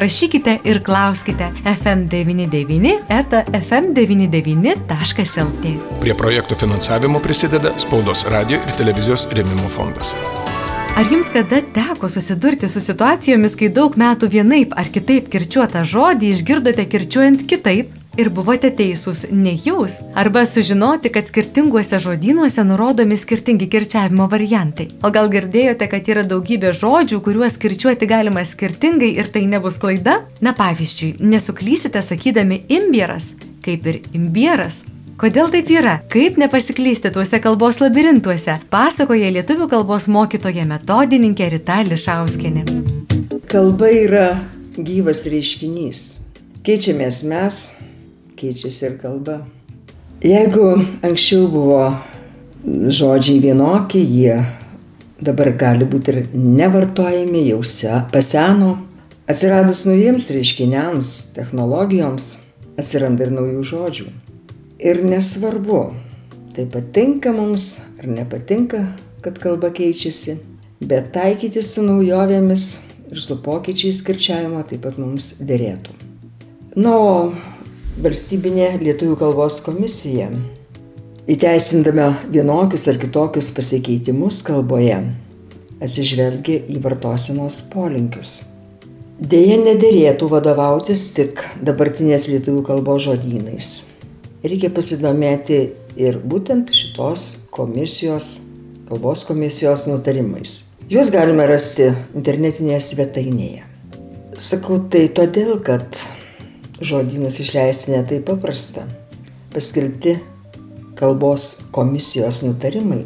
rašykite ir klauskite FM99 eta FM99.lt. Prie projektų finansavimo prisideda Spaudos radio ir televizijos rėmimo fondas. Ar jums kada teko susidurti su situacijomis, kai daug metų vienaip ar kitaip kirčiuotą žodį išgirdote kirčiuojant kitaip? Ir buvote teisūs ne jūs, arba sužinoti, kad skirtinguose žodynuose nurodomi skirtingi kirčiavimo variantai. O gal girdėjote, kad yra daugybė žodžių, kuriuos kirčiuoti galima skirtingai ir tai nebus klaida? Na pavyzdžiui, nesuklysite sakydami imbieras, kaip ir imbieras. Kodėl taip yra? Kaip nepasiklysti tuose kalbos labirintuose? Pasakoja lietuvių kalbos mokytoja metodininkė Rita Lišauskinė. Kalba yra gyvas reiškinys. Keičiamės mes, keičiasi ir kalba. Jeigu anksčiau buvo žodžiai vienokie, jie dabar gali būti ir nevartojami, jau se, paseno. Atsiradus naujiems reiškiniams, technologijoms, atsiranda ir naujų žodžių. Ir nesvarbu, tai patinka mums ar nepatinka, kad kalba keičiasi, bet taikyti su naujovėmis ir su pokyčiais kirčiavimo taip pat mums dėrėtų. Na, o valstybinė lietuvių kalbos komisija, įteisindama vienokius ar kitokius pasikeitimus kalboje, atsižvelgia į vartosenos polinkius. Deja, nedėrėtų vadovautis tik dabartinės lietuvių kalbos žodynais. Reikia pasidomėti ir būtent šitos komisijos, kalbos komisijos nutarimais. Juos galime rasti internetinėje svetainėje. Sakau tai todėl, kad žodynus išleisti netai paprasta. Paskelbti kalbos komisijos nutarimai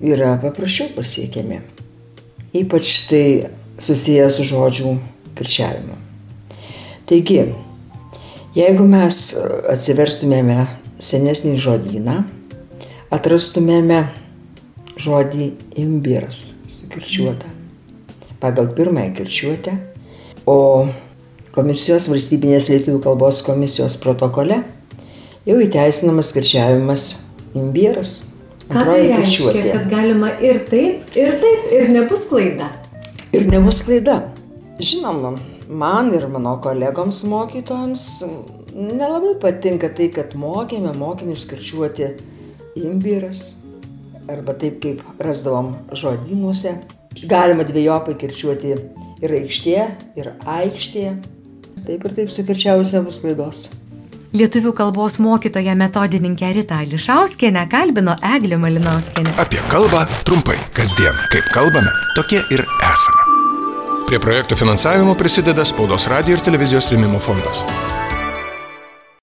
yra paprasčiau pasiekiami. Ypač tai susiję su žodžių kirčiavimu. Taigi, jeigu mes atsiverstumėme senesnį žodyną, atrastumėme žodį imbiras sukirčiuotą pagal pirmąją kirčiuotę, o Komisijos valstybinės lietuvių kalbos komisijos protokole jau įteisinamas kirčiavimas imbieras. Ką tai reiškia, kirčiuotė. kad galima ir taip, ir taip, ir nebus klaida? Ir nebus klaida. Žinoma, man ir mano kolegoms mokytojams nelabai patinka tai, kad mokėme mokinius kirčiuoti imbieras arba taip, kaip rasdavom žodynuose. Galima dviejopai kirčiuoti ir aikštė, ir aikštė, Taip ir taip sukirčiausia bus klaidos. Lietuvių kalbos mokytoja metodininkė Rita Lišauskienė kalbino Eglė Malinauskienė. Apie kalbą trumpai, kasdien, kaip kalbame, tokie ir esame. Prie projektų finansavimo prisideda Spaudos radio ir televizijos rėmimo fondas.